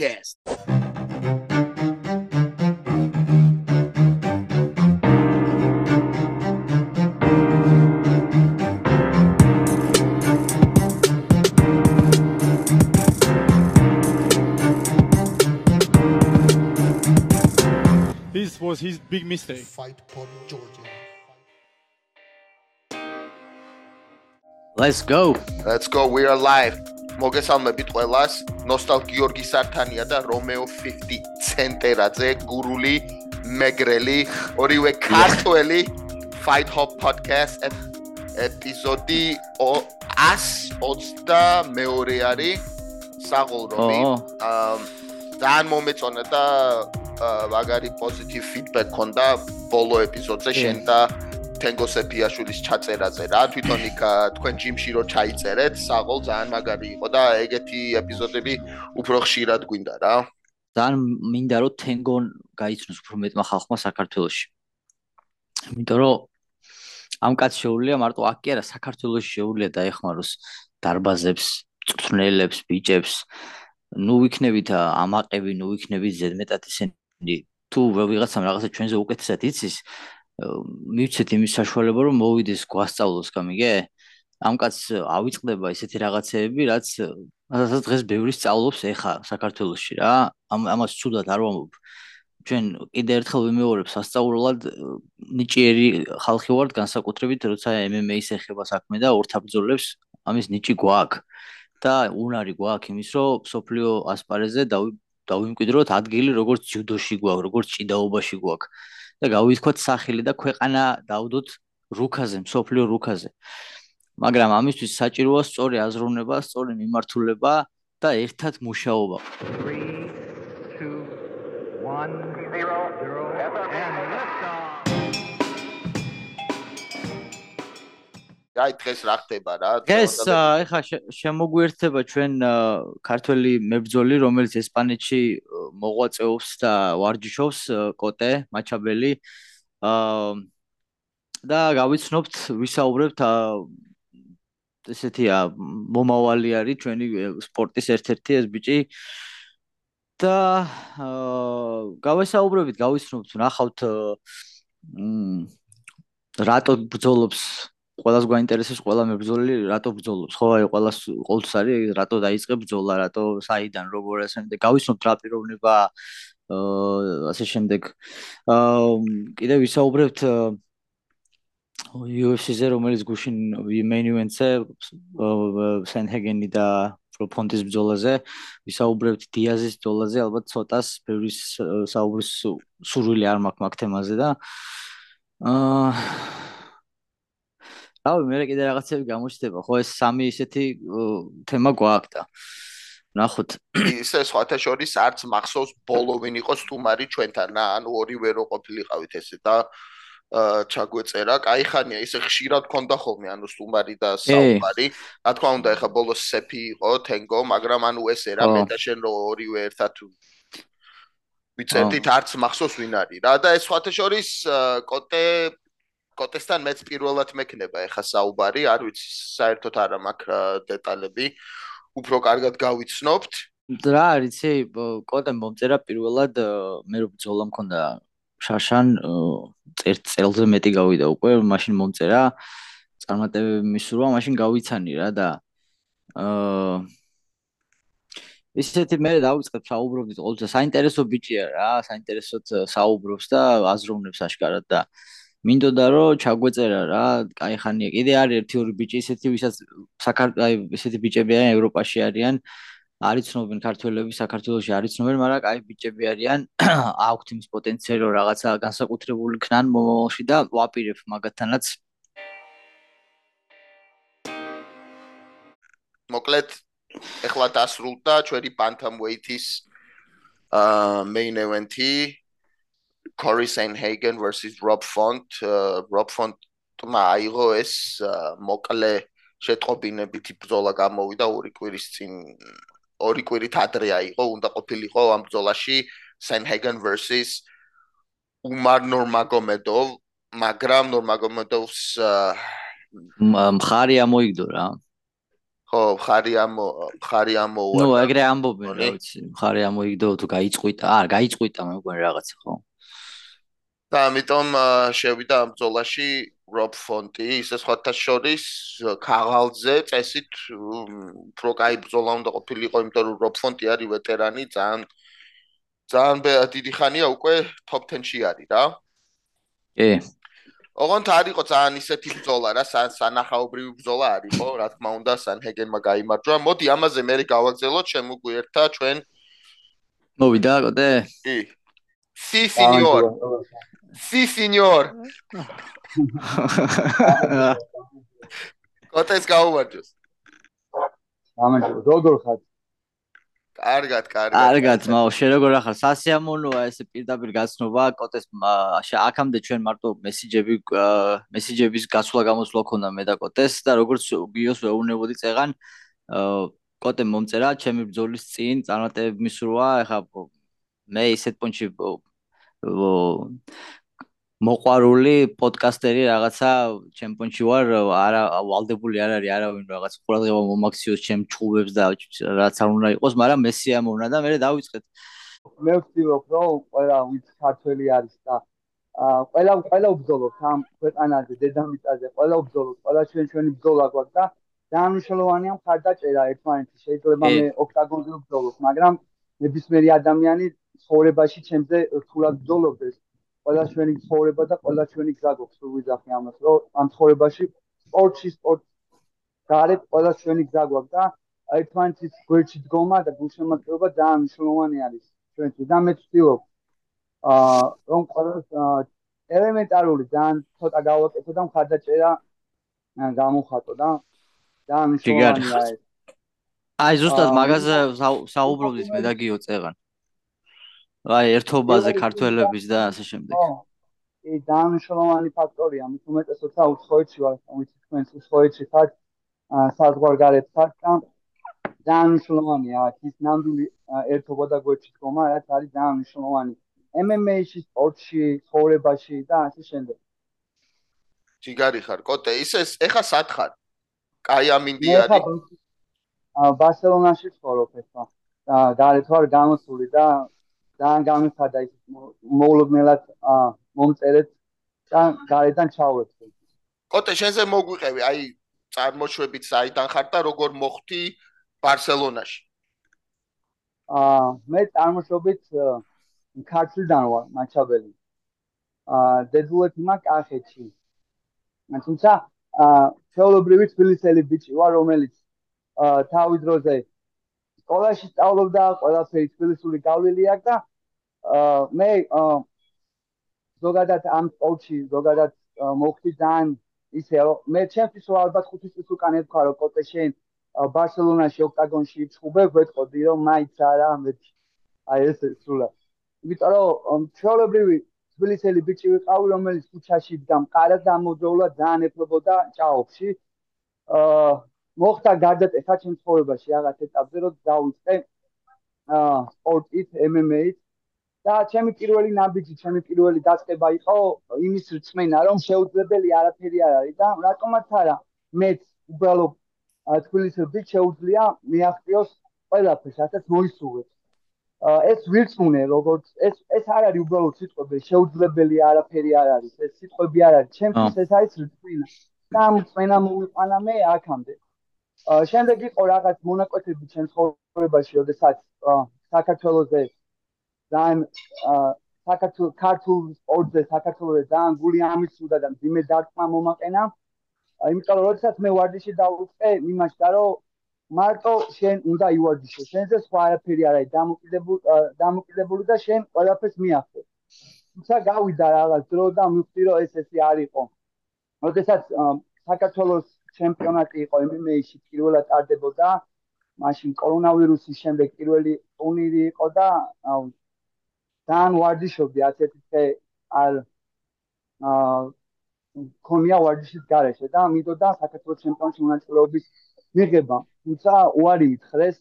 Fight Hop Podcast. This was his big mistake. fight for Georgia. Let's go. Let's go. We are live. მოგესალმებით ყველას. ნოსტალ გიორგი სართანია და რომეო 50 ცენტერაძე, გურული, მეგრელი, ორივე ქართველი Fight Hop Podcast ეპიზოდი 120 მეორე არის საღოლრომი. ო. აა ძალიან მომეწონა და მაგარი პოზიტივ ფიდბექ ქონდა ბოლო ეპიზოდზე შენ და თენგო სეფიაშვილის ჩაწერაზე რა თვითონ იქ თქვენ ჯიმში რო ჩაიწერეთ საღოლ ძალიან მაგარი იყო და ეგეთი ეპიზოდები უფრო ხშირად გვინდა რა ძალიან მინდა რომ თენგონ გაიცნოს უფრო მეტმა ხალხმა საქართველოში. იმიტომ რომ ამ კაც შეუძლია მარტო აქ კი არა საქართველოში შეუძლია დაეხმაროს დარბაზებს, წვრთნელებს, ბიჭებს. ნუ ვიქნებით ა, ამაყები, ნუ ვიქნებით ზედმეტად ისინი თუ ვიღაცამ რაღაცა ჩვენზე უკეთესად იცის, მივცეთ იმის საშუალება რომ მოვიდეს გვასწავლოს გამიგე? ამ კაცს ავიწყდება ესეთი რაღაცეები, რაც რასაც დღეს ბევრი სწავლობს ეხა საქართველოში რა. ამ ამას ცუდად არ ვამბობ. ჩვენ კიდე ერთხელ ვიმეორებ სასწაულად ნიჭიერი ხალხი ვართ განსაკუთრებით როცა MMA-ს ეხება საქმე და ორთაბრძოლებს ამის ნიჭი გვაქვს და უნარი გვაქვს იმის რომ სოფლიო ასპარეზზე დავი დავიმკვიდროთ ადგილი როგორც ჯუდოში გვაქვს როგორც ჭიდაობაში გვაქვს და გავითქვათ სახელი და ქვეყანა დავდოთ რუქაზე, მსოფლიო რუქაზე. მაგრამ ამისთვის საჭიროა სწორი აზროვნება, სწორი მიმართულება და ერთად მუშაობა. 3 2 1 აი დღეს რა ხდება რა დღეს ეხა შემოგვიერთება ჩვენ ქართველი მებრძოლი, რომელიც ესპანეთში მოღვაწეობს და ვარჯიშობს კოტე მაჩაბელი. აა და გავიცნობთ, ვისაუბრებთ ესეთია მომავალი არის ჩვენი სპორტის ერთ-ერთი ეს ბიჭი და გავესაუბრებით, გავიცნობთ, ნახავთ მ, რატო ბრძოლობს ყველას გვაინტერესებს ყველა მებრძოლი რატო ბრძოლობს? ხო აი ყველას ყოველთვის არის რატო დაიწყე ბრძოლა რატო საიდან როგორ ასე შემდეგ. გავიცნობთ რა პიროვნება აა ასე შემდეგ. აა კიდე ვისაუბრებთ UFC-ზე რომელიც გუშინ main event-ზე სენჰეგენი და პროფონტის ბრძოლაზე ვისაუბრებთ დიაზის ბრძოლაზე ალბათ ცოტას ბევრი საუბრის სუ- სურვილი არ მაქვს მაგ თემაზე და აა რავი, მე კიდე რაღაცები გამოჩნდება, ხო, ეს სამი ისეთი თემა გვაქვს და ნახოთ. ისე სხვათა შორის არც მახსოვს ბოლო ვინ იყო სტუმარი ჩვენთან, ანუ ორივე რო ყოფილიყავით ესე და ჩაგვეწერა. კაი ხანია, ისე ხშირად გქონდა ხოლმე, ანუ სტუმარი და საუბარი. რა თქმა უნდა, ეხა ბოლო სეფი იყო თენგო, მაგრამ ანუ ესე რა მე და შენ რო ორივე ერთად ვიწერდით, არც მახსოვს ვინ არის რა და ეს სხვათა შორის კოტე კოტესთან მეც პირველად მექნება ეხა საუბარი, არ ვიცი საერთოდ არა მაქვს აა, დეტალები. უფრო კარგად გავიცნობთ. რა არის იცი კოტემ მომწერა პირველად მე რო ბრძოლა მქონდა შაშან წერ წელზე მეტი გავიდა უკვე მაშინ მომწერა წარმატებები მისურვა მაშინ გავიცანი რა და აა ისეთი მე დავიწყებ საუბრობდით ყოველთვის საინტერესო ბიჭია რა საინტერესოდ საუბრობს და აზროვნებს აშკარად და მინდოდა რომ ჩაგვეწერა რა კაი ხანია კიდე არის ერთი ორი ბიჭი ისეთი ვისაც საქართველოს აი ესეთი ბიჭები არიან ევროპაში არიან არიცნობენ ქართველები საქართველოში არიცნობენ მაგრამ კაი ბიჭები არიან აქვთ იმის პოტენციალი რომ რაღაცა განსაკუთრებული ქნან მომავალში და ვაპირებ მაგათანაც. მოკლედ ეხლა დასრულდა ჩვენი bantamweight-ის აა main event-ი Corey Sanhagen versus Rob Font. Uh, Rob Font-მა აიღო ეს აა, მოკლე შეტყობინებითი ბრძოლა გამოვიდა ორი კვირის წინ ორი კვირით ადრე აიღო, უნდა ყოფილიყო ამ ბრძოლაში Sanhagen versus Umar Nurmagomedov, მაგრამ Nurmagomedovs აა, м- მხარი ამოიგდო რა ხო, ხარი ამო, ხარი ამო. ნუ ეგრე ამბობენ, რა ვიცი, ხარი ამოიგდო თუ გაიწყვიტა, აა, გაიწყვიტა მე მგონი რაღაცა, ხო? და ამიტომ შევიდა ამ ბრძოლაში რობ ფონტი, ისე სხვათა შორის ქაღალძე წესით უფრო კაი ბრძოლა უნდა ყოფილიყო, იმიტომ რომ რობ ფონტი არის ვეტერანი, ძალიან ძალიან დიდი ხანია უკვე top 10-ში არის რა. კი. ოღონდ არისო ძალიან ისეთი ბრძოლა რა, სან სანახაობრივი ბრძოла არისო, რა თქმა უნდა, სან ჰეგენმა გაიმარჯვა. მოდი ამაზე მე გავაგზავნოთ ჩემ უგვერთა ჩვენ მოვიდა კოტე? კი. სი, სინიორ. სი სინიორ კოტეს გაუმარჯოს ამაჟო როგორ ხარ კარგად, კარგად. კარგად, მაო, შენ როგორ ახარ? სასიამოვნოა ეს პირდაპირ გაცნობა, კოტეს აქამდე ჩვენ მარტო მესიჯები მესიჯების გასვლა გამოსვლა ქონდა მე და კოტეს და როგორც გიოს ვეუბნებოდი წეგან კოტე მომწერა ჩემი ბძოლის წინ, წარმატებები მისურვა, ეხა მე ისეთ პონჩი მოყვარული პოდკასტერი რაღაცა ჩემპიონში ვარ არა ვალდებული არ არის არავინ რაღაც ყურადღება მომაქციოს ჩემ ჩხუბებს და რაც არ უნდა იყოს მაგრამ მესია მონა და მე დავიწყეთ. მე ვცდილობ რომ ყველა ვინც ქართველი არის და ყველა ყველა ბრძოლობს ამ ქვეყანაზე დედამიწაზე ყველა ბრძოლობს ყველა ჩვენ ჩვენი ბრძოლა გვაქვს და დანიშნულოვანია მხარდაჭერა ერთმანეთის შეიძლება მე ოქტაგონზე ვბრძოლობ მაგრამ ნებისმიერი ადამიანი ცხოვრებაში ჩემზე რთულად ბრძოლობს ყველა ჩვენი ცხოვრება და ყველა ჩვენი გზა გვაქვს თუ ვიძახი ამას რომ ამ ცხოვრებაში სპორტში სპორტ გარეთ ყველა ჩვენი გზა გვაქვს და ერთმანეთის გვერდში დგომა და გულშემატკივრობა ძალიან მნიშვნელოვანი არის ჩვენთვის და მე ვცდილობ აა რომ ყველა ელემენტარული ძალიან ცოტა გავაკეთო და მხარდაჭერა გამოხატო და ძალიან მნიშვნელოვანია ეს. აი ზუსტად მაგაზე საუბრობდით მე და გიო წეღან აი ერთობაზე ქართველების და ასე შემდეგ. ხო. კი, დანიშნულოვანი ფაქტორია, მით უმეტესად საუცხოეთში ვარ, ვიცი თქვენ უცხოეთში ხართ, საზღვარგარეთ ხართ და დანიშნულოვანია ის ნამდვილი ერთობა და გვერდში დგომა, რაც არის დანიშნულოვანი. MMA-ში, სპორტში, ცხოვრებაში და ასე შემდეგ. ჯიგარი ხარ, კოტე, ისე ეხა სად ხარ? კაი ამინდი არის. აა ბარსელონაში ცხოვრობ ეხა. და გარეთ ვარ გამოსული და ძალიან გამიფადა ის მოულოდნელად მომწერეთ და გარედან ჩავერთე. კოტე შენზე მოგვიყევი, აი წარმოშვებით საიდან ხარ და როგორ მოხდი ბარსელონაში? აა მე წარმოშვებით ქართლიდან ვარ, მაჩაბელი. აა დედუეთი მაქვს კახეთში. თუმცა აა ჩაოლობრივი თბილისელი ბიჭი ვარ, რომელიც აა თავის დროზე სკოლაში სწავლობდა, ყველაფერი თბილისური გავლილი აქვს და მე ზოგადად ამ სპორტში ზოგადად მოხდი ძალიან ისე მე ჩემთვის ალბათ ხუთი წლის უკან ეთქვა რომ კოტე შენ ბარსელონაში ოქტაგონში ჩხუბე გვეთყოდი რომ მაიც არა მე აი ეს სულა. იმიტომ რომ ჩვეულებრივი თბილისელი ბიჭი ვიყავი რომელიც ქუჩაში დგა მყარად ამოძოვლა ძალიან ეფლებოდა ჭაობში. აა მოხდა გარდატეხა ჩემ ცხოვრებაში რაღაც ეტაპზე რომ დავიწყე აა სპორტით MMA-ით და ჩემი პირველი ნაბიჯი, ჩემი პირველი დასწება იყო იმის რწმენა, რომ შეუძლებელი არაფერი არ არის და რატომაც არა, მეც უბრალოდ თბილისში შეუძლია მიაღწიოს ყველაფერს, რასაც მოისურვებ. ეს ვირწმუნე, როგორც ეს ეს არ არის უბრალოდ სიტყვები, შეუძლებელი არაფერი არ არის, ეს სიტყვები არ არის, ჩემთვის ეს არის რწმენა. და ამ რწმენა მოვიყვანა მე აქამდე. შემდეგ იყო რაღაც მონაკვეთები ჩემ ცხოვრებაში, როდესაც საქართველოსზე ძალიან საქართველოს ქართულ სპორტზე საქართველოს ძალიან გული ამისუდა და ძიმე დარტყმა მომაყენა. იმიტომ რომ როდესაც მე ვარდიში დავუწყე, იმაშდა რომ მარტო შენ უნდა ივარდიშო. შენზე სხვა არაფერი არ არის დამოკიდებული დამოკიდებული და შენ ყველაფერს მიახო. თუმცა გავიდა რაღაც დრო და მივხვდი რომ ეს ესე არ იყო. როდესაც საქართველოს ჩემპიონატი იყო MMA-ში პირველად ტარდებოდა, მაშინ კორონავირუსის შემდეგ პირველი ტურნირი იყო და ძალიან ვარჯიშობდი 11 დღე არ აა ქონია ვარჯიშის გარეშე და მინდოდა საქართველოს ჩემპიონატში მონაწილეობის მიღება. თუმცა უარი მითხრეს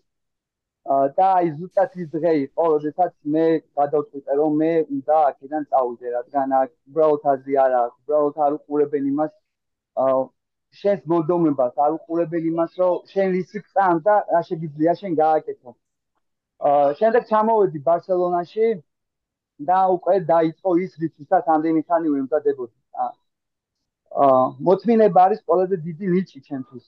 და აი ზუსტად ის დღე იყო, როდესაც მე გადავწყვიტე, რომ მე უნდა აქედან წავიდე, რადგან აქ უბრალოდ აზრი არა აქვს, უბრალოდ არ უყურებენ იმას, შენს მოდომებას არ უყურებელ იმას, რომ შენ რისი წამ და რა შეგიძლია შენ გააკეთო. აა შემდეგ ჩამოვედი ბარსელონაში და უკვე დაიწყო ის რიცხვისაც ამდენი ხანი ვემზადებოდი. აა მოთმინება არის ყველაზე დიდი ნიჭი ჩემთვის.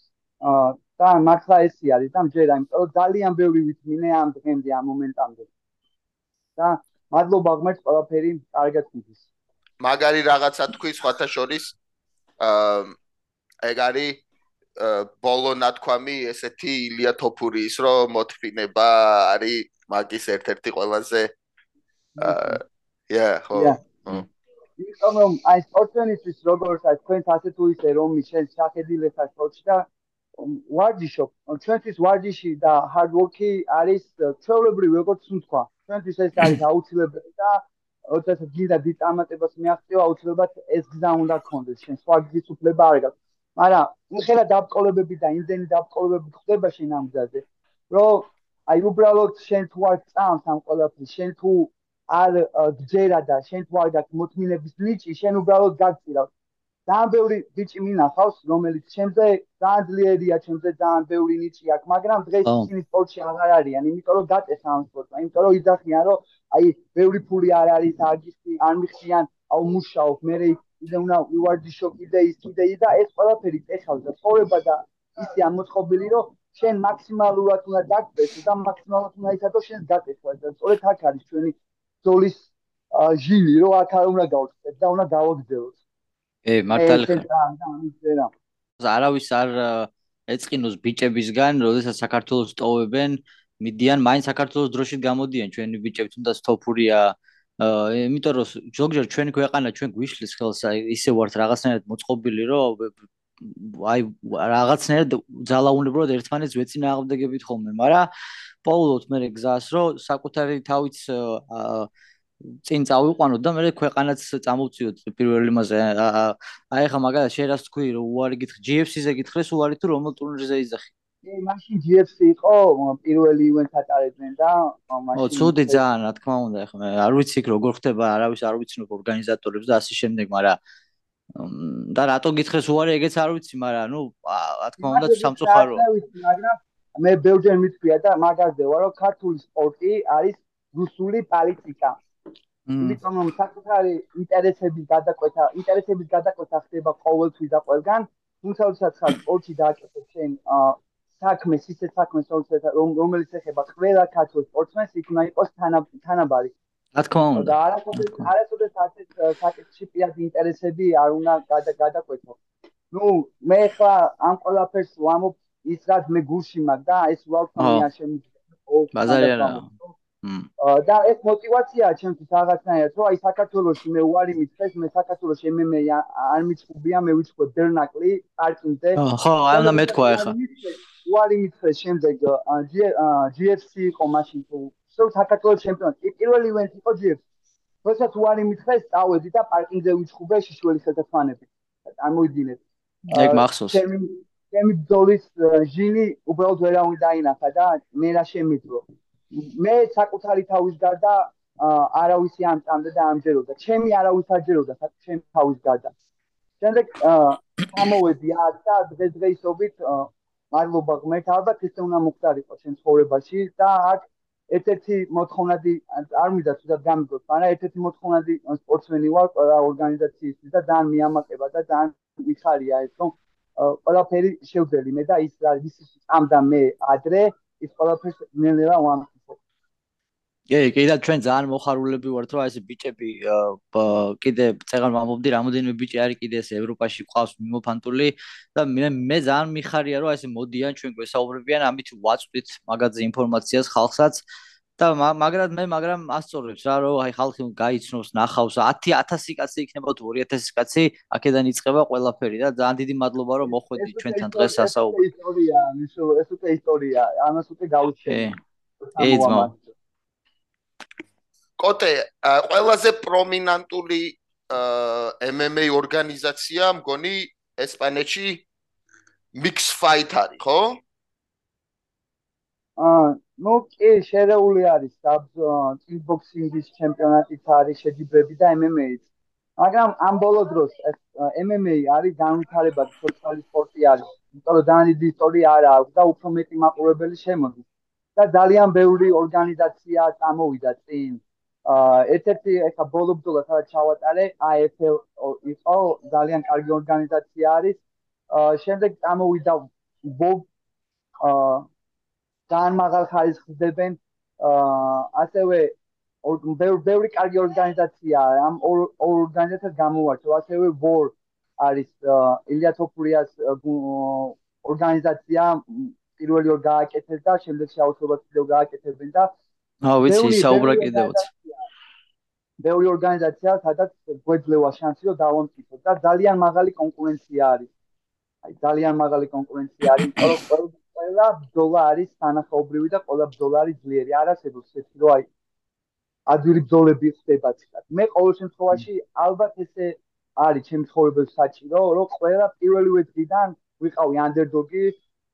აა და მართლა ესე არის და მჯერა, იმიტომ რომ ძალიან ბევრი ვითმინე ამ დღემდე ამ მომენტამდე. და მადლობა ღმერთს ყველაფერი კარგად მიდის. მაგარი რაღაცა თქვი სხვათა შორის აა ეგ არის ბოლო ნათქვამი ესეთი ილია თოფურის რომ მოთფინება არის მაგის ერთ-ერთი ყველაზე აა ია ხო იმიტომ რომ აი სპორტენისთვის როგორც აი თქვენ ასე თუ ისე რომ შენ შეხედილე ხარ სპორტში და ვარჯიშო ჩვენთვის ვარჯიში და hard work-ი არის ჩვეულებრივი როგორც თქვა ჩვენთვის ეს არის აუცილებელი და როდესაც გინდა დიდ ამატებას მიაღწიო აუცილებლად ეს გზა უნდა გქონდეს შენ სხვა გზის უფლება არ გაქვს მაგრამ ხელა დაბკოლებები და იმდენი დაბკოლებები ხდება შენ ამ გზაზე რომ აი უბრალოდ შენ თუ არ წამს ამ ყველაფერს შენ თუ არ გჯერა და შენ თუ არ გაქვს მოთმინების ნიჭი შენ უბრალოდ გაგწირავ ძალიან ბევრი ბიჭი მინახავს რომელიც ჩემზე ძალიან ძლიერია ჩემზე ძალიან ბევრი ნიჭი აქვს მაგრამ დღეს ისინი სპორტში აღარ არიან იმიტომ რომ გაწესა ამ სპორტს იმიტომ რომ იძახიან რომ აი ბევრი ფული არ არის აგისტი არ მიხსიან აუ მუშაობ მე კიდე უნდა ვივარჯიშო კიდე ის კიდე და ეს ყველაფერი წეხავს და ცხოვრება და ისე ამოწყობილი რომ შენ მაქსიმალურად უნდა დაგწეს და მაქსიმალურად უნდა იცადო შენ გაწესვა და სწორედ აქ არის ჩვენი ზოლის ჟილი რომ აქ არ უნდა გავწეს და უნდა გავაგზავნოს ე მართალია არავის არ ეწყინოს ბიჭებისგან როდესაც საქართველოს ტოვებენ მიდიან მაინც საქართველოს დროშით გამოდიან. ჩვენი ბიჭები თუნდაც თოფურია იმიტომ რომ ზოგჯერ ჩვენი ქვეყანა ჩვენ გვიშლის ხელს ისე ვართ რაღაცნაირად მოწყობილი რომ აი რაღაცნაირად ძალაუნებრად ერთმანეთს ვეცინააღმდეგებით ხოლმე მაგრამ პოულოთ მე გზას რომ საკუთარი თავიც წინ წავიყვანოთ და მე ქვეყანაც წამოვწიოთ პირველ იმაზე აი ხა მაგალითად შეიძლება თქვი რომ უარი გითხრ GFC-ზე გითხრეს უარი თუ რომელ ტურნირზე იძახი ე მაშინ GFC იყო პირველი ივენთ ატარებდნენ და მაშინ ო ცუდი ძალიან რა თქმა უნდა ხა არ ვიცი როგორ ხდება არავის არ ვიცნობ ორგანიზატორებს და ასე შემდეგ მაგრამ და რატო გითხრეს უარი ეგეც არ ვიცი, მაგრამ ნუ რა თქმა უნდა სამწუხარო. მაგრამ მე ბევრჯერ მithქვია და მაგაზე ვარ, რომ ქართული სპორტი არის რუსული პოლიტიკა. იმიტომ რომ საკუთარი ინტერესების გადაკვეთა, ინტერესების გადაკვეთა ხდება ყოველთვის და ყველგან, თუმცა როდესაც ხარ სპორტში დააკეთებ შენ საქმეს, ისე საქმეს, რომელიც ეხება ყველა ქართულ სპორტსმენს, იქ უნდა იყოს თანაბარი. რა თქმა უნდა. და არასოდეს არასოდეს ასეთ საკითხში პირადი ინტერესები არ უნდა გადაკვეთო. ნუ მე ხა ამ ყველაფერს ვამობ ის რაც მე გულში მაქვს და ეს ვალფამია შემიძლია ბაზარიანა. და ეს мотиваციაა ჩემთვის რაღაცნაირად რომ აი საქართველოსში მე უარი მიწეს მე საქართველოსში MMA არ მიწუბია მე ვიცხო დერნაკლი პარკინგზე ხო აი უნდა მეთქვა ახლა. უარი მიწეს შემდეგ GFC იყო მაშინ თუ საქართველოს ჩემპიონატი. პირველი ივენთი იყო GFC როდესაც უარი მითხეს, წავედი და პარკინგზე ვიჩხუბე შიშველი ხელთათმანები. წარმოიდგინეთ. ეგ მახსოვს. ჩემი ბძოლის ჟინი უბრალოდ ვერავინ დაინახა და მე რა შემიძლო. მე საკუთარი თავის გარდა არავისი ამ წამდე და ამჯეროდა. ჩემი არავის აჯეროდა ჩემი თავის გარდა. შემდეგ ამოვედი აქ და დღესდღეობით მადლობა ღმერთს ალბათ ეს უნდა მოხდარიყო ჩემ ცხოვრებაში და აქ ერთ-ერთი მოთხოვნადი არ მინდა თუნდაც გამიგოთ, მაგრამ ერთ-ერთი მოთხოვნადი სპორტსმენი ვარ ყველა ორგანიზაციისთვის და ძალიან მიამაყება და ძალიან მიხარია ეს რომ ყველაფერი შევძელი მე და ის ის წამდა მე ადრე ის ყველაფერს ნელ-ნელა ვამხო. კი, კი და ჩვენ ძალიან მოხარულები ვართ რომ ეს ბიჭები კიდე წეგან მომობდი რამოდენიმე ბიჭი არის კიდე ეს ევროპაში ყავს მიმოფანტული და მე მე ძალიან მიხარია რომ ეს მოდიან ჩვენ გვესაუბრებიან ამით ვაწვდით მაგაზე ინფორმაციას ხალხსაც და მაგრამ მე მაგრამ ასწორებს რა რომ აი ხალხი გაიცნობს ნახავს. 10000 კაცი იქნება თუ 2000 კაცი აქედან იწყება ყველაფერი და ძალიან დიდი მადლობა რომ მოხვედი ჩვენთან დღეს ასაუბრეთ ეს ისტორია ეს უკვე ისტორია. ამას უკვე გავუჩენ ე ძმა კოტე ყველაზე პრომინანტული MMA ორგანიზაცია მგონი ესპანეთში mix fight არის ხო? აა ნუ კი შერეული არის საბ კიკბოქსინგის ჩემპიონატიც არის შეჯიბრები და MMA-ც. მაგრამ ამ ბოლო დროს ეს MMA არის განვითარებადი სოციალური სპორტი არის. იმიტომ რომ ძალიან დიდი ისტორია არა აქვს და უფრო მეტი მაყურებელი შემოდის. და ძალიან ბევრი ორგანიზაცია წამოვიდა წინ. აა ერთ-ერთი ეხა ბოლო ბრძოლა სადაც ჩავატარე, AFL იყო ძალიან კარგი ორგანიზაცია არის. აა შემდეგ წამოვიდა ბობ აა ძალიან მაღალ ხარისხს დებენ. აა ასევე ბევრი კარგი ორგანიზაციაა ამ ორ ორგანიზაციას გამოვარჩევ ასევე ვორ არის ილია თოფურიას ორგანიზაცია პირველი ორ გააკეთეს და შემდეგ შეაუცილებლად კიდევ გააკეთებენ და აუ ვიცი საუბრა კიდევაც ბევრი ორგანიზაცია სადაც გვეძლევა შანსი რომ დავამტკიცოთ და ძალიან მაღალი კონკურენცია არის აი ძალიან მაღალი კონკურენცია არის ყველა ყველა ბრძოლა არის სანახაობრივი და ყველა ბრძოლა არის ძლიერი. არასდროს შეთქი რომ აი ადვილი ბრძოლები ხდება ცოტა. მე ყოველ შემთხვევაში ალბათ ესე არის ჩემ ცხოვრებაში საჭირო, რომ ყველა პირველივე დღიდან ვიყავი ანდერდოგი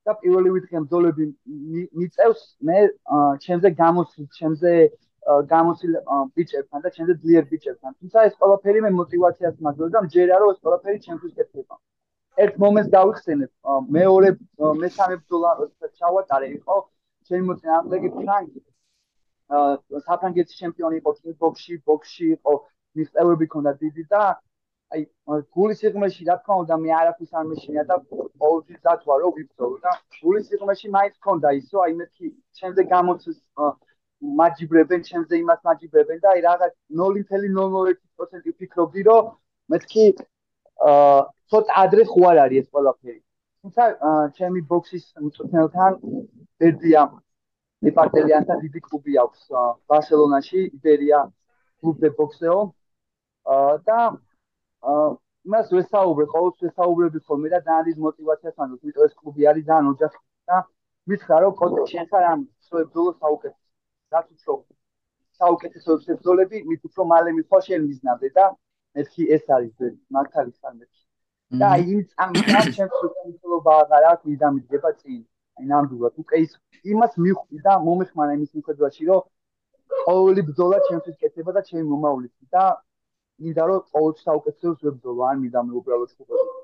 და პირველივე დღიდან ბრძოლები მიწევს მე ჩემზე გამოსილ, ჩემზე გამოსილ ბიჭებთან და ჩემზე ძლიერ ბიჭებთან. თუმცა ეს ყველაფერი მე мотиваციას მაძლევს და მჯერა რომ ეს ყველაფერი ჩემთვის კეთდება. ერთ მომენტს გავიხსენებ, მეორე მესამე ბრძოლა როცა ჩავატარე იყო ჩემი მოწინააღმდეგე ფრანკი საფრანგეთის ჩემპიონი იყო კიკბოქსში, ბოქსში იყო, მის წევები ქონდა დიდი და აი გულის სიღმეში რა თქმა უნდა მე არაფერს არ მეშინია და ყოველთვის დათვა რომ ვიბრძოლო და გულის სიღმეში მაინც ქონდა ისო აი მეთქი ჩემზე გამოცეს მაჯიბრებენ ჩემზე იმას მაჯიბრებენ და აი რაღაც 0.01% ვფიქრობდი რომ მეთქი აა ცოტა ადრე ხო არ არის ეს ყველაფერი. თუმცა ჩემი ბოქსის მწვრთნელთან ბერდია მეპარტელიანთან დიდი კლუბი აქვს ბარსელონაში, იბერია კლუბ დე ბოქსეო და მას ვესაუბრე, ყოველთვის ვესაუბრები ხოლმე და ძალიან დიდ мотивაციას მანოს, იმიტომ ეს კლუბი არის ძალიან ოჯახი და მითხრა რომ კოტე შენთან ამ სოებძოლო საუკეთესო. რაც უფრო საუკეთესოებს ებძოლები მით უფრო მალე მიხვალ შენ მიზნამდე და მეთქი ეს არის მაგ თალისთან მეთქი და იმ ამ ჩემს უცხოელობა აღარ აქვს, ვიდამიდგება წინ. აი ნამდვილად უკვე ის იმას მიხვდი და მომეხმარა იმის მიხედვაში, რომ ყოველი ბრძოლა ჩემთვის კეთება და ჩემი მომავლით და მინდა რომ ყოველ საუკეთესოს ვებრძოლო, არ მინდა მე უბრალოდ ხუბები.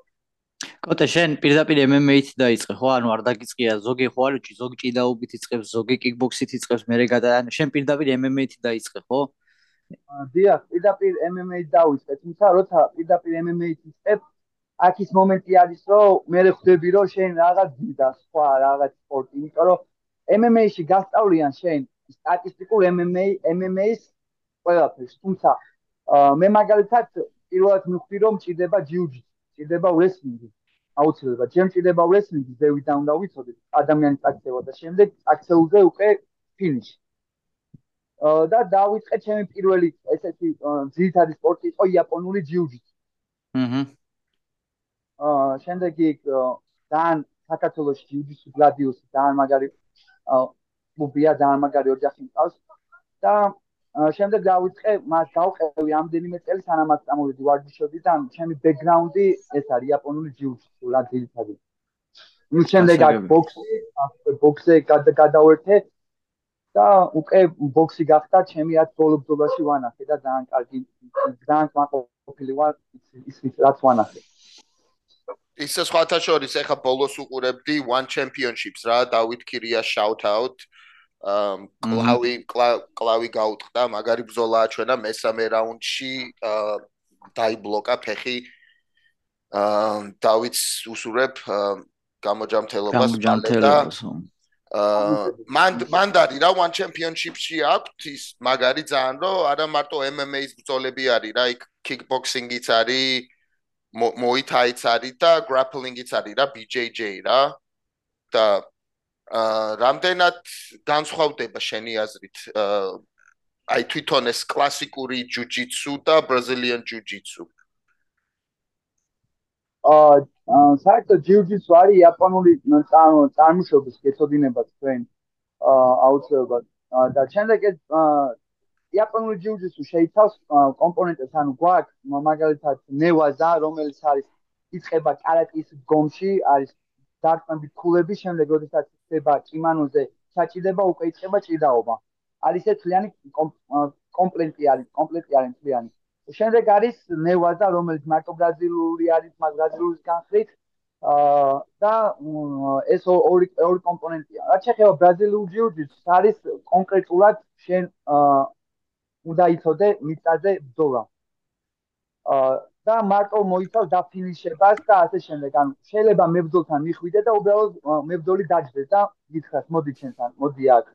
კოტე შენ პირდაპირ MMA-ით დაიწყე ხო? ანუ არ დაგიწყია ზოგი ხო არის, ზოგი ჭიდაობით იწყებს, ზოგი კიკბოქსით იწყებს, მე რეგადა ანუ შენ პირდაპირ MMA-ით დაიწყე ხო? დიახ, პირდაპირ MMA-ით დავიწყე, თუმცა როცა პირდაპირ MMA-ით იწყებ, აქ ის მომენტი არის, რომ მე ხვდები, რომ შენ რაღაც დიდა სხვა რაღაც სპორტი, იმიტომ რომ MMA-ში გასწავლიან შენ სტატისტიკურ MMA MMA-ის ყველაფერს. თუმცა მე მაგალითად პირველად მივხვდი რომ ჭირდება ჯიუჯიტსუ, ჭირდება wrestling-ი. აუცილებლად, ჩემ ჭირდება wrestling-ი, ზევიდან უნდა ვიცოდე ადამიანის აქცევა და შემდეგ აქცეულზე უკვე ფინიში. და დავიწყე ჩემი პირველი ესეთი ძირითადი სპორტი იყო იაპონური ჯიუჯიტსუ. აჰა. აა შემდეგ იქ დან საქართველოს ჯიუჯიტსუ გლადიუსი ძალიან მაგარი კლუბია ძალიან მაგარი ოჯახი მყავს და შემდეგ დავიწყე მას გავყევი ამდენიმე წელი სანამ მას წამოვიდი ვარჯიშობდი და ჩემი ბექგრაუნდი ეს არის იაპონური ჯიუ-ჯიტსუ რა ძირითადად. ნუ შემდეგ აქ ბოქსი, ბოქსზე გადავერთე და უკვე ბოქსი გახდა ჩემი ათ ბოლო-ბოლოში ვანახე და ძალიან კარგი ძალიან კმაყოფილი ვარ ის ის რაც ვანახე. ისე სხვათა შორის ეხა ბოლოს უყურებდი one championships რა დავით ქირია shout out კლავი კლავი გაუტყდა მაგარი ბზოლაა ჩვენა მესამე რაუნდში დაიბლოკა ფეხი. დავით უსურებ გამოჯამთელობას და მან მანდარი რა one championship-ში აქვს ის მაგარი ძალიან რომ არა მარტო MMA-ის ბრძოლები არის რა იქ kickboxing-იც არის მოითაიც არის და grappling-იც არის რა BJJ რა. და აა რამდენად განსხვავდება შენი აზრით აი თვითონ ეს კლასიკური ჯუჯიტსუ და ბრაზილიან ჯუჯიტსუ აა საერთოდ ჯუჯიტსუ არის იაპონური წარმოშობის კეთოდინება თქვენ აა აუცილებლად. და შემდეგ ეს იაპონური ჯიუჯიტსუ შეიცავს კომპონენტებს, ანუ გვაქვს მაგალითად ნევაზა, რომელიც არის იწება კარატის გომში, არის დარტყმები ქულები, შემდეგ როდესაც ხდება კიმანოზე ჩაჭიდება, უკვე იწება ჭიდაობა. არის ეს თლიანი კომპლექტი არის, კომპლექტი არის თლიანი. შემდეგ არის ნევაზა, რომელიც მარტო ბრაზილიური არის, მას ბრაზილურის განხრით. აა და ეს ორი ორი კომპონენტია. რაც შეეხება ბრაზილურ ჯიუ-ჯიტსს, არის კონკრეტულად შენ აა უნდა იცოდე მიწაზე ბრძოლა. აა და მარტო მოიცავს დაფინიშებას და ასე შემდეგ. ანუ შეიძლება მებრძოლთან მიხვიდე და უბრალოდ მებრძოლი დაждდეს და გითხრას, მოდი ჩვენთან, მოდი აქ.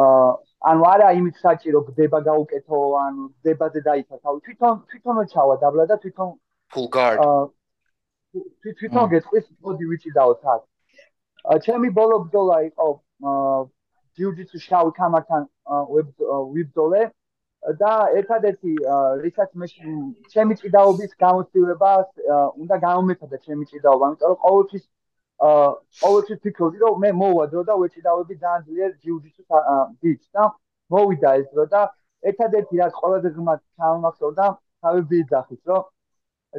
აა ანუ არა იმით საჭირო გდება გაუკეთო, ანუ გდებაზე დაიცა თავი. თვითონ თვითონო ჩავა დაბლა და თვითონ full guard. აა თვითონ გეტყვის მოდი ვიჭიდაოთ აქ. ჩემი ბოლო ბრძოლა იყო აა ჯიუ-ჯიტსუ შავი კამართან ვიბრძოლე და ერთადერთი რისაც მე ჩემი ჭიდაობის გამოცდილება უნდა გამომეცადა ჩემი ჭიდაობა, იმიტომ რომ ყოველთვის ყოველთვის ფიქრობდი რომ მე მოვადრო და ვეჭიდავები ძალიან ძლიერ ჯიუ-ჯიტსუს ბიჭს და მოვიდა ეს დრო და ერთადერთი რაც ყველაზე ღმრთ ჩამახსოვდა თავი ბიძახის რომ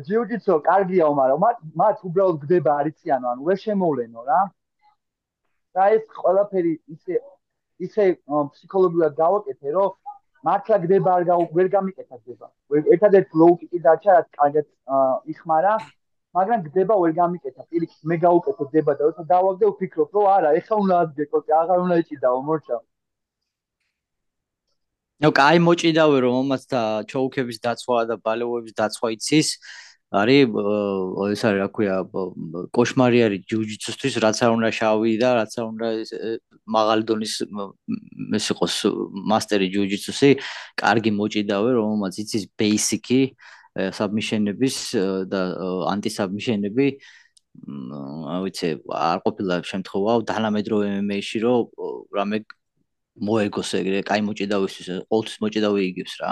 ჯიუ-ჯიტსო კარგია, მაგრამ მათ მათ უბრალოდ გდება არიციანო, ანუ ვერ შემოვლენო რა. და ეს ყველაფერი ისე ისე ფსიქოლოგიურად გავაკეთე, რომ მართლა გდება არ ვერ გამიკეთა გდება. ერთადერთი ლოუკიკი დაჩა, რაც კარგად იხმარა, მაგრამ გდება ვერ გამიკეთა. პირიქით მე გავუკეთე გდება და როცა დავაგდე ვფიქრობ, რომ არა, ეხა უნდა ადგე, კოტე, აღარ უნდა ეჭიდაო, მორჩა. ნუ კაი მოჭიდავე რომ მომაც და ჩოუქების დაცვა და ბალეოების დაცვა იცის. არის ეს არის რა ქვია кошмари არის ჯუჯიცუსთვის რაც არ უნდა შავი და რაც არ უნდა მაღალი დონის ეს იყოს მასტერი ჯუჯიცუსი კარგი მოჭიდავე რომელმაც იცის ბეისიკი საბმიშენების და ანტისაბმიშენები აი ვიცი არ ყოფილა შემთხვევა დანამედროვე MMA-ში რომ რამე მოეგოს ეგრე კაი მოჭიდავისთვის ყოველთვის მოჭიდავი იგებს რა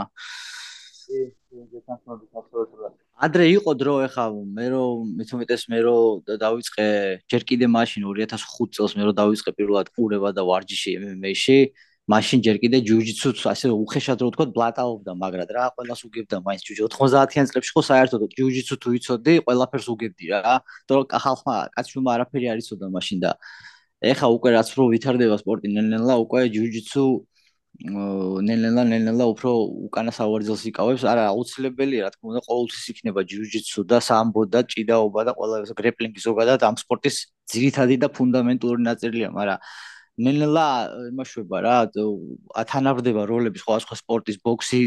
კი კი გესახმები აბსოლუტურად ადრე იყო დრო ეხა მე რომ მithumetes მე რომ დავიწყე ჯერ კიდე მაშინ 2005 წელს მე რომ დავიწყე პირველად ყურება და ვარჯიში MMA-ში მაშინ ჯერ კიდე ჯუჯიცუც ასე უხეშად რო ვთქვა ბლატაობდა მაგრამ რა ყველას უგებდა მაინც ჯუჯი 90-იან წლებში ხო საერთოდ ჯუჯიცუ თუ იცოდი ყველაფერს უგებდი რა. თორე ხალხმა კაცშუმა არაფერი არ იცოდა მაშინ და ეხა უკვე რაც რო ვითარდება სპორტი ნელ-ნელა უკვე ჯუჯიცუ ნელ-ნელა ნელ-ნელა უფრო უკანა სავარძელს იკავებს. არა, აუცილებელია, რა თქმა უნდა, ყოველთვის იქნება ჯიუჯიტსუ და სამბო და ჭიდაობა და ყველა ეს გრეპლინგი ზოგადად ამ სპორტის ძირითადი და ფუნდამენტური ნაწილია, მაგრამ ნელ-ნელა იმაშვება რა, ათანაბრდება როლები სხვა სხვა სპორტის ბოქსი,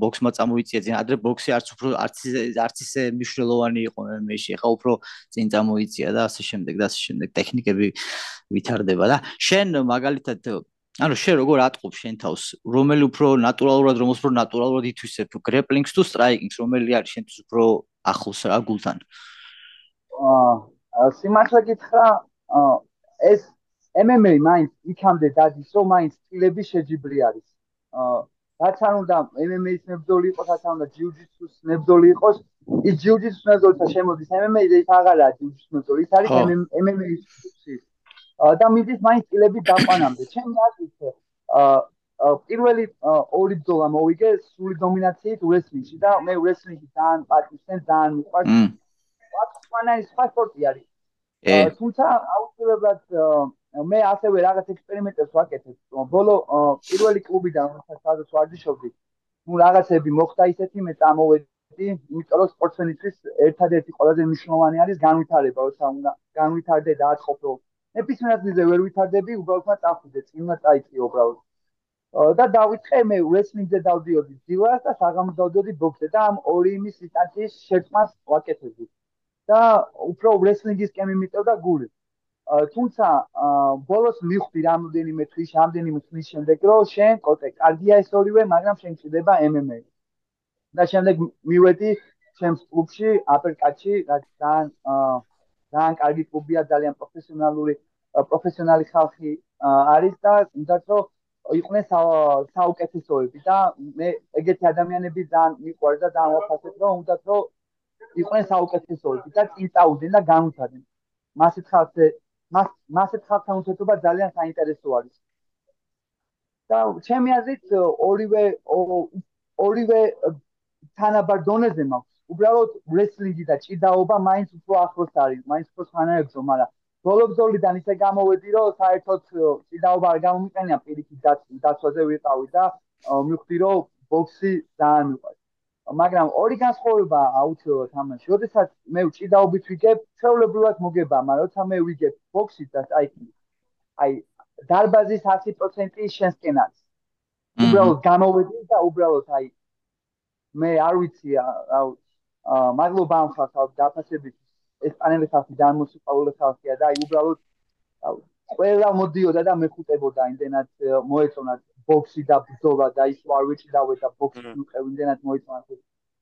ბოქსმა წამოიწია ძენ, ადრე ბოქსი არც უფრო არც არც ისე მნიშვნელოვანი იყო მე-ში, ხა უფრო ძენ წამოიწია და ასე შემდეგ და ასე შემდეგ ტექნიკები ვითარდება და შენ მაგალითად ანუ შენ როგორ ატყობ შენ თავს? რომელი უფრო ნატურალურად რომელს უფრო ნატურალურად ითვისებ? გრეპლინგს თუ სტრაიკინგს რომელი არის შენთვის უფრო ახლოს რა გულთან აა სიმართლე გითხრა ეს MMA მაინც იქამდე დადის რომ მაინც სტილები შეჯიბრი არის. აა რაც არ უნდა MMA-ის ნებძოლი იყოს რაც არ უნდა ჯიუ-ჯიტსუს ნებძოლი იყოს ის ჯიუ-ჯიტსუს ნებძოლი შემოდის MMA-ზე ის აღარაა ჯიუ-ჯიტსუს ნებძოლი ის არის MMA-ის სუცი და მიდის მაინც წილები დაყვანამდე. ჩემი აზრით აა პირველი ორი ბრძოლა მოვიგე სული დომინაციით ვრესლინგში და მე ვრესლინგი ძალიან პატივს ძალიან მიყვარს. ვაცხანა ის სპორტი არის. თუმცა აუცილებლად მე ასევე რაღაც ექსპერიმენტებს ვაკეთებ. ბოლო პირველი კლუბიდან სადაც ვარჯიშობდი, ნუ რაღაცები მოხდა ისეთი მე წამოვედი, იმიტომ რომ სპორტსმენისთვის ერთადერთი ყველაზე მნიშვნელოვანი არის განვითარება, როცა უნდა განვითარდე და აწყობო ნებისმიერ ადგილზე ვერ ვითარდები, უბრალოდ წახვიდე, წინა წაიწი უბრალოდ. და დავიწყე მე wrestling-ზე დავდიოდი ძილას და საღამოს დავდიოდი ბოქსზე და ამ ორი იმის ინსტანციის შეწყმას ვაკეთებდი. და უფრო wrestling-ისკენ მიმიწევდა გული. თუმცა ბოლოს მივხვდი რამოდენიმე თვის, რამდენიმე თვის შემდეგ, რომ შენ კოტე, კარგია ეს ორივე, მაგრამ შენ ჭირდება MMA. და შემდეგ მივედი ჩემს კლუბში, აპერკატში, რაც ძალიან აა ძალიან კარგი კლუბია, ძალიან პროფესიონალური პროფესიონალი ხალხი არის და უნდათ რომ იყვნენ საუკეთესოები და მე ეგეთი ადამიანები ძალიან მიყვარს და ძალიან ვაფასებ რომ უნდათ რომ იყვნენ საუკეთესოები და წინ წაუდნენ და განვითარდნენ. მასეთ ხალხზე მას მასეთ ხალხთან უთეთობა ძალიან საინტერესო არის. და ჩემი აზრით ორივე ორივე თანაბარ დონეზე მაქვს უბრალოდ wrestling-ი და ჭიდაობა მაინც უფრო ახლოს არის, მაინც უფრო თანაებრძო, მაგრამ ბოლობზოლიდან ისე გამოვედი, რომ საერთოდ ჭიდაობა არ გამომიყენია პირიქით დაცვაზე ვიყავი და მივხვდი, რომ ბოქსი ძალიან მიყვარს. მაგრამ ორი განსხვავება აუცილებლად ამაში. როდესაც მე ჭიდაობით ვიგებ, ჩვეულებრივად მოგება, მაგრამ როცა მე ვიგებ ბოქსით და აი აი დარბაზის 100% შენსკენ არის. უბრალოდ გამოვედი და უბრალოდ აი მე არ ვიცი რა აა მადლობა ამ ხალხს დაფასებით. ესპანელი ხალხი და მოსიყვარულე ხალხია და აი უბრალოდ ყველა მოდიოდა და მეხუტებოდა იმდენად მოეწონა ბოქსი და ბრძოლა და ის არ ვიჭიდავე და ბოქსი მიყევინდენად მოეწონა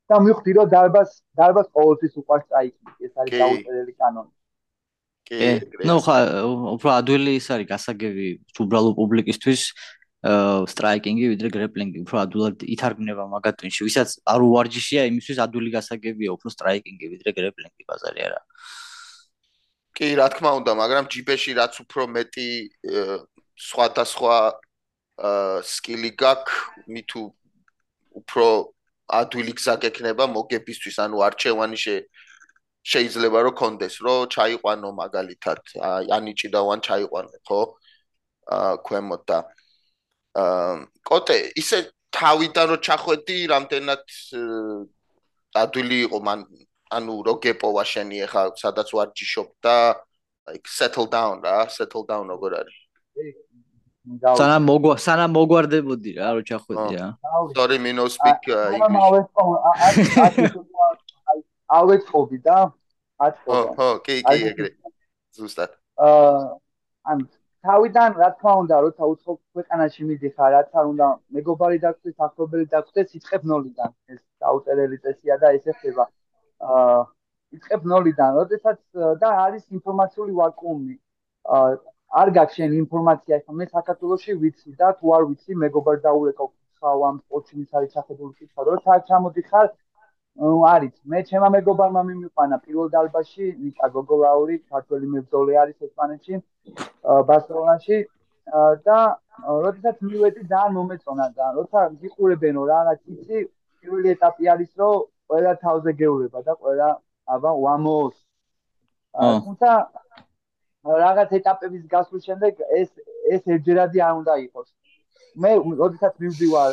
და მივხვდი რომ დარბას დარბას ყოველთვის უყვარს წაიქმნი ეს არის დაუწერელი კანონი. კი. ნუ ხა უფრო ადვილი ის არის გასაგები უბრალო პუბლიკისთვის სტრაიკინგი ვიდრე გრეპლინგი უფრო ადვილად ითარგმნება მაგათვინში ვისაც არ უვარჯიშია იმისთვის ადვილი გასაგებია უფრო სტრაიკინგი ვიდრე გრეპლინგი ბაზარი არა. კი რა თქმა უნდა მაგრამ ჯიპეში რაც უფრო მეტი სხვადასხვა სკილი გაქვს მითუ უფრო ადვილი გზა გექნება მოგებისთვის ანუ არჩევანი შეიძლება რომ კონდეს რომ ჩაიყვანო მაგალითად ანიჭიდავან ჩაიყვანო ხო? აა ქვემოთ და კოტე ისე თავიდან რო ჩახვედი რამდენად ადვილი იყო მან ანუ რო გეპოვა შენი ახლა სადაც ვარ ჯიშობ და like settle down რა settle down როგორ არის? სანამ მოგვა სანამ მოგვარდებოდი რა რო ჩახვედი რა sorry me no speak ავეწყობი და აწყვეტა ხო ხო კი კი ეგრე ზუსტად. აა ან თავიდან რა თქმა უნდა როცა უცხო ქვეყანაში მიდიხარ რაც არ უნდა მეგობარი დაგხვდეს ახლობელი დაგხვდეს იწყებ ნოლიდან. ეს დაუწერელი წესია და ესე ხდება აა იწყებ ნოლიდან როდესაც და არის ინფორმაციული ვაკუუმი. აა არ გაქვს ინფორმაცია ახლა მე საქართველოსში ვიცი და თუ არ ვიცი მეგობარ დაურეკავ ხავ ამ პოჩინის არის ჩახედული კითხვა როცა ჩამოდიხარ არის. მე ჩემმა მეგობარმა მიმიყვანა პირველ დალბაში ნიკა გოგოლაური ქართველი მებრძოლი არის ესპანეთში ბარსელონაში და როდესაც მივედი ძალიან მომეწონა და როცა გიყურებენო რაღაც იცი პირველი ეტაპი არის რომ ყველა თავზე გეულება და ყველა აბა ვამოს თუმცა რაღაც ეტაპების გასვლის შემდეგ ეს ეს ერთჯერადი არ უნდა იყოს. მე როდესაც მივდივარ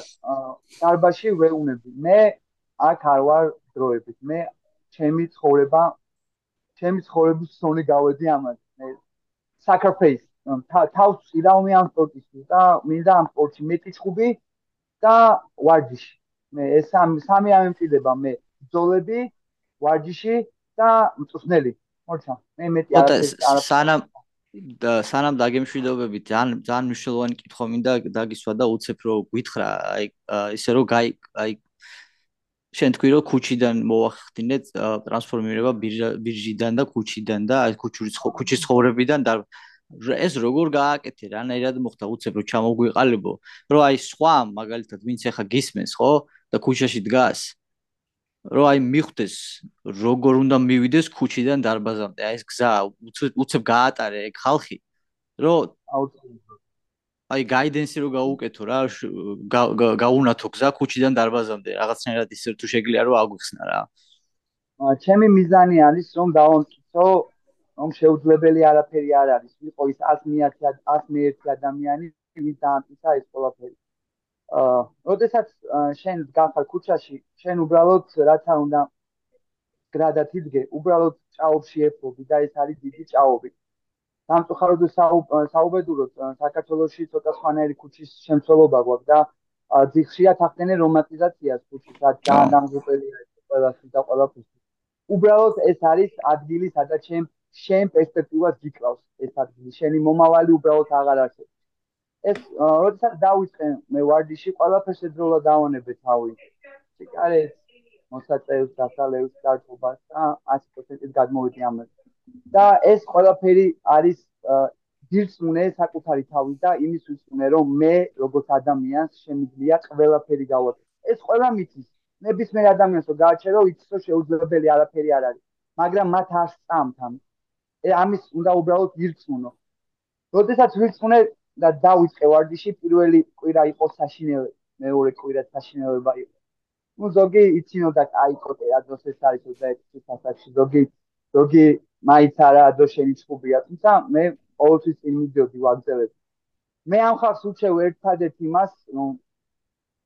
დარბაში ვეუნები მე აქ არ ვარ დროებით. მე ჩემი ცხოვრება ჩემი ცხოვრების სონი გავედი ამას. მე sacrifice თავს წირავმე ამ სპორტისთვის და მინდა ამ სპორტში მეტი ჩხუბი და ვარჯიში. მე ეს სამი სამი ამემწიდება მე ბძოლები, ვარჯიში და მწვნელი. მორჩა. მე მეტი არ სანამ და სანამ დაგემშვიდობები ძალიან ძალიან მნიშვნელოვანი კითხვა მინდა დაგისვა და უცებ რო გითხრა აი ისე რო გაი აი შენ თქვი რომ ქუჩიდან მოახდინე ტრანსფორმირება ბირჟიდან და ქუჩიდან და აი ქუჩური ქუჩის ცხოვრებიდან და ეს როგორ გააკეთე? რანაირად მოხდა? უცებ რომ ჩამოგვიყალებო რომ აი სხვა მაგალითად ვინც ახლა გისმენს ხო და ქუჩაში დგას რომ აი მიხვდეს როგორ უნდა მივიდეს ქუჩიდან დარბაზამდე? აი ეს გზა უცებ გაატარე ეგ ხალხი? რომ აუცილებლად აი გაიდენსი რო გაუკეთო რა გაუნათო გზა ქუჩიდან დარბაზამდე რაღაცნაირად ისე თუ შეგიძლია რომ აგვიხსნა რა. ჩემი მიზანი არის რომ დავამტკიცო რომ შეუძლებელი არაფერი არ არის. ვიყო ის 100 ადამიანი ვინც დაამტკიცა ეს ყველაფერი. აა როდესაც შენ გახარ ქუჩაში შენ უბრალოდ რაც არ უნდა გრადად იდგე უბრალოდ ჭაობში ეფობი და ეს არის დიდი ჭაობი სამწუხაროდ საუბედუროთ საქართველოსში ცოტა სხვანაირი ქუჩის შემცველობა გვაქვს და ძიხშიათ ახდენენ რომანტიზაციას ქუჩის და დაანგრუპელია ყველასი და ყველაფერს. უბრალოდ ეს არის ადგილი, სადაც შენ შენ პერსპექტივას გიკლავს ეს ადგილი. შენი მომავალი უბრალოდ აღარ არსებობს. ეს როდესაც დავიწყე მე ვარდიში ყველაფერს ეძროლა დავანებე თავი. სიკარეს მოსაწევს დასალევს დარწმობას და 100%-ით გადმოვიდი ამაზე. და ეს ყველაფერი არის ძირწმუნე საკუთარი თავი და იმის უცნე რომ მე როგორც ადამიანს შემიძლია ყველაფერი გავაკეთო ეს ყველა მიწის ნებისმიერ ადამიანს რომ გააჩერო იცის რომ შეუძლებელი არაფერი არ არის. მაგრამ მათ არ სწამთ ამ. ამის უნდა უბრალოდ ირწმუნო როდესაც ვირწმუნე და დავიწყე ვარდიში პირველი კვირა იყო საშინელი მეორე კვირა საშინელება იყო. ну იცინოდა აი კოტე რა დროს ეს არის და ეს სასახში ზოგი ზოგი მაიც არა ადო შენი ჩხუბია თუმცა მე ყოველთვის წინ მიდიოდი ვაგზელებ მე ამ ხალხს უჩევ ერთადერთ იმას რომ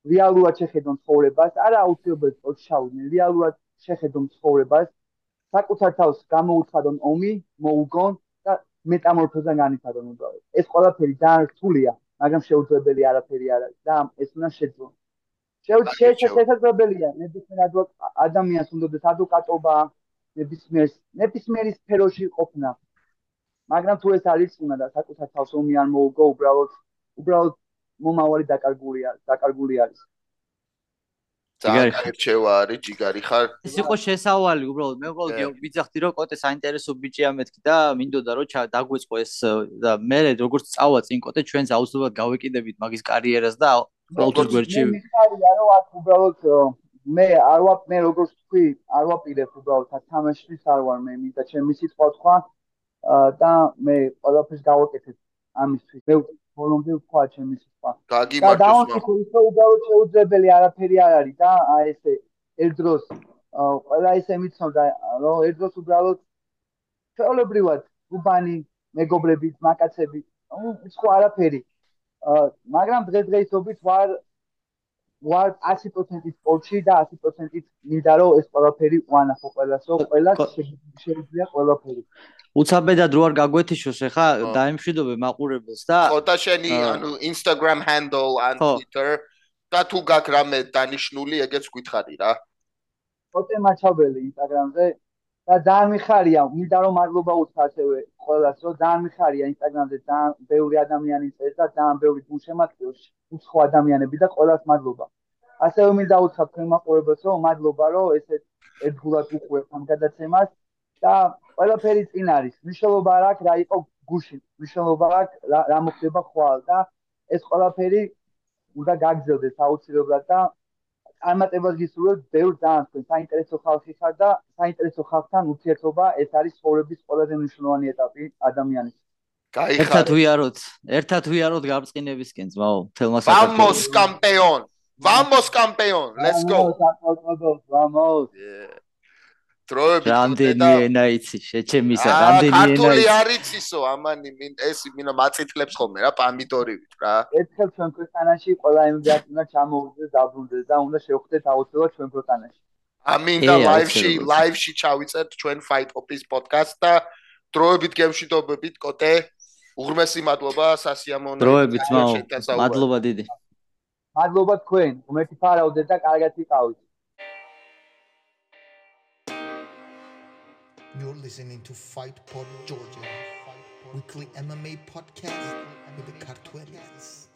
რეალურად შეხედონ ცხოვრებას, არა აუცილებლად სპორტში ჩავიდნენ, რეალურად შეხედონ ცხოვრებას, საკუთარ თავს გამოუცხადონ ომი, მოუგონ და მეტამორფოზა განიცადონ უბრალოდ. ეს ყველაფერი ძალიან რთულია, მაგრამ შეუძლებელი არაფერი არ არის და ეს უნდა შეძლონ. შესაძლებელია ნებისმიერ ადამიანს უნდა ადვოკატობა ნებისმიერ ნებისმიერ სფეროში ყოფნა. მაგრამ თუ ეს არის უნდა და საკუთარ თავს ომი არ მოუგო უბრალოდ უბრალოდ მომავალი დაკარგულია დაკარგული არის. ძალიან კარჩევა არის ჯიგარი ხარ. ეს იყო შესავალი უბრალოდ. მე უბრალოდ ვიძახდი რომ კოტე საინტერესო ბიჭია მეთქი და მინდოდა რომ დაგვეწყო ეს და მე როგორც წავა წინ კოტე ჩვენს აუცილებლად გავეკიდებით მაგის კარიერას და ყოველთვის გვერდში მე მიხარია რომ აქ უბრალოდ მე არ ვარ მე როგორც თქვი არ ვაპირებ უბრალოდ თამაშის არ ვარ მე მინდა ჩემი სიტყვა თქვა და მე ყველაფერს გავაკეთებ ამისთვის. მე ბოლომდე ვთქვა ჩემი სიტყვა. გაგიმართოს. და ისე უბრალოდ შეუძლებელი არაფერი არ არის და აი ესე ერთ დროს ყველა ისე მიცნობდა რომ ერთ დროს უბრალოდ შეოლებრივად უბანი მეგობრები, მაკაცები, ну, სხვა არაფერი. მაგრამ დღესდღეობით ვარ ვარ 100% სპორტში და 100% მინდა რომ ეს ყველაფერი ვანახო ყველასო, ყველა შეიძლება ყველაფერი. უცაბედად რო არ გაგვეთიშოს ეხა დაემშვიდობე მაყურებელს და ხო და შენი ანუ Instagram handle and Twitter და თუ გაკ რამე დანიშნული ეგეც გითხარი რა. ფოტე მაჩაბელი Instagram-ზე და ძალიან მიხარია მინდა რომ მადლობა უთხრა ასევე ყველას რომ ძალიან მიხარია Instagram-ზე ძალიან ბევრი ადამიანი წერს და ძალიან ბევრი გულშემატკივრის უცხო ადამიანები და ყველას მადლობა ასევე მინდა უთხრა თქვენ მაყურებელს რომ მადლობა რომ ესეთ ერთგულად უყურებთ ამ გადაცემას და ყველაფერი წინ არის. მნიშვნელობა არ აქვს რა იყო გუში. მნიშვნელობა აქვს რა მოხდება ხვალ და ეს ყველაფერი უნდა გაგზელდეს აუცილებლად და წარმატებას გისურვებ ბევრ ძალიან თქვენ საინტერესო ხალხი ხარ და საინტერესო ხალხთან ურთიერთობა ეს არის ცხოვრების ყველაზე მნიშვნელოვანი ეტაპი ადამიანის. გაიხარე. ერთად ვიაროთ, ერთად ვიაროთ გამწკინებისკენ ძმაო, თელმა საქართველოს. Vamos campeón. Vamos campeón. Let's go. Vamos, vamos. Დროებით რამდენი ენა იცი შეჩემისა რამდენი ენა ქართული არ იცისო ამანი ეს მინა მაწითლებს ხოლმე რა პამიდორივით რა. ერთხელ ჩვენ ქვეყანაში ყველა იმედად უნდა ჩამოვიდეს დაბრუნდეს და უნდა შევხვდეთ აუცილებლად ჩვენ ქვეყანაში. ამინდა ლაივში ლაივში ჩავიწერთ ჩვენ fight office podcast და დროებით გემშვიდობებით კოტე უღრმესი მადლობა სასიამოვნო დროებით მადლობა დიდი. მადლობა თქვენ უმეტი ფარავდეთ და კარგად იყავით You're listening to Fight Pod Georgia, weekly MMA podcast with the Cartuerians.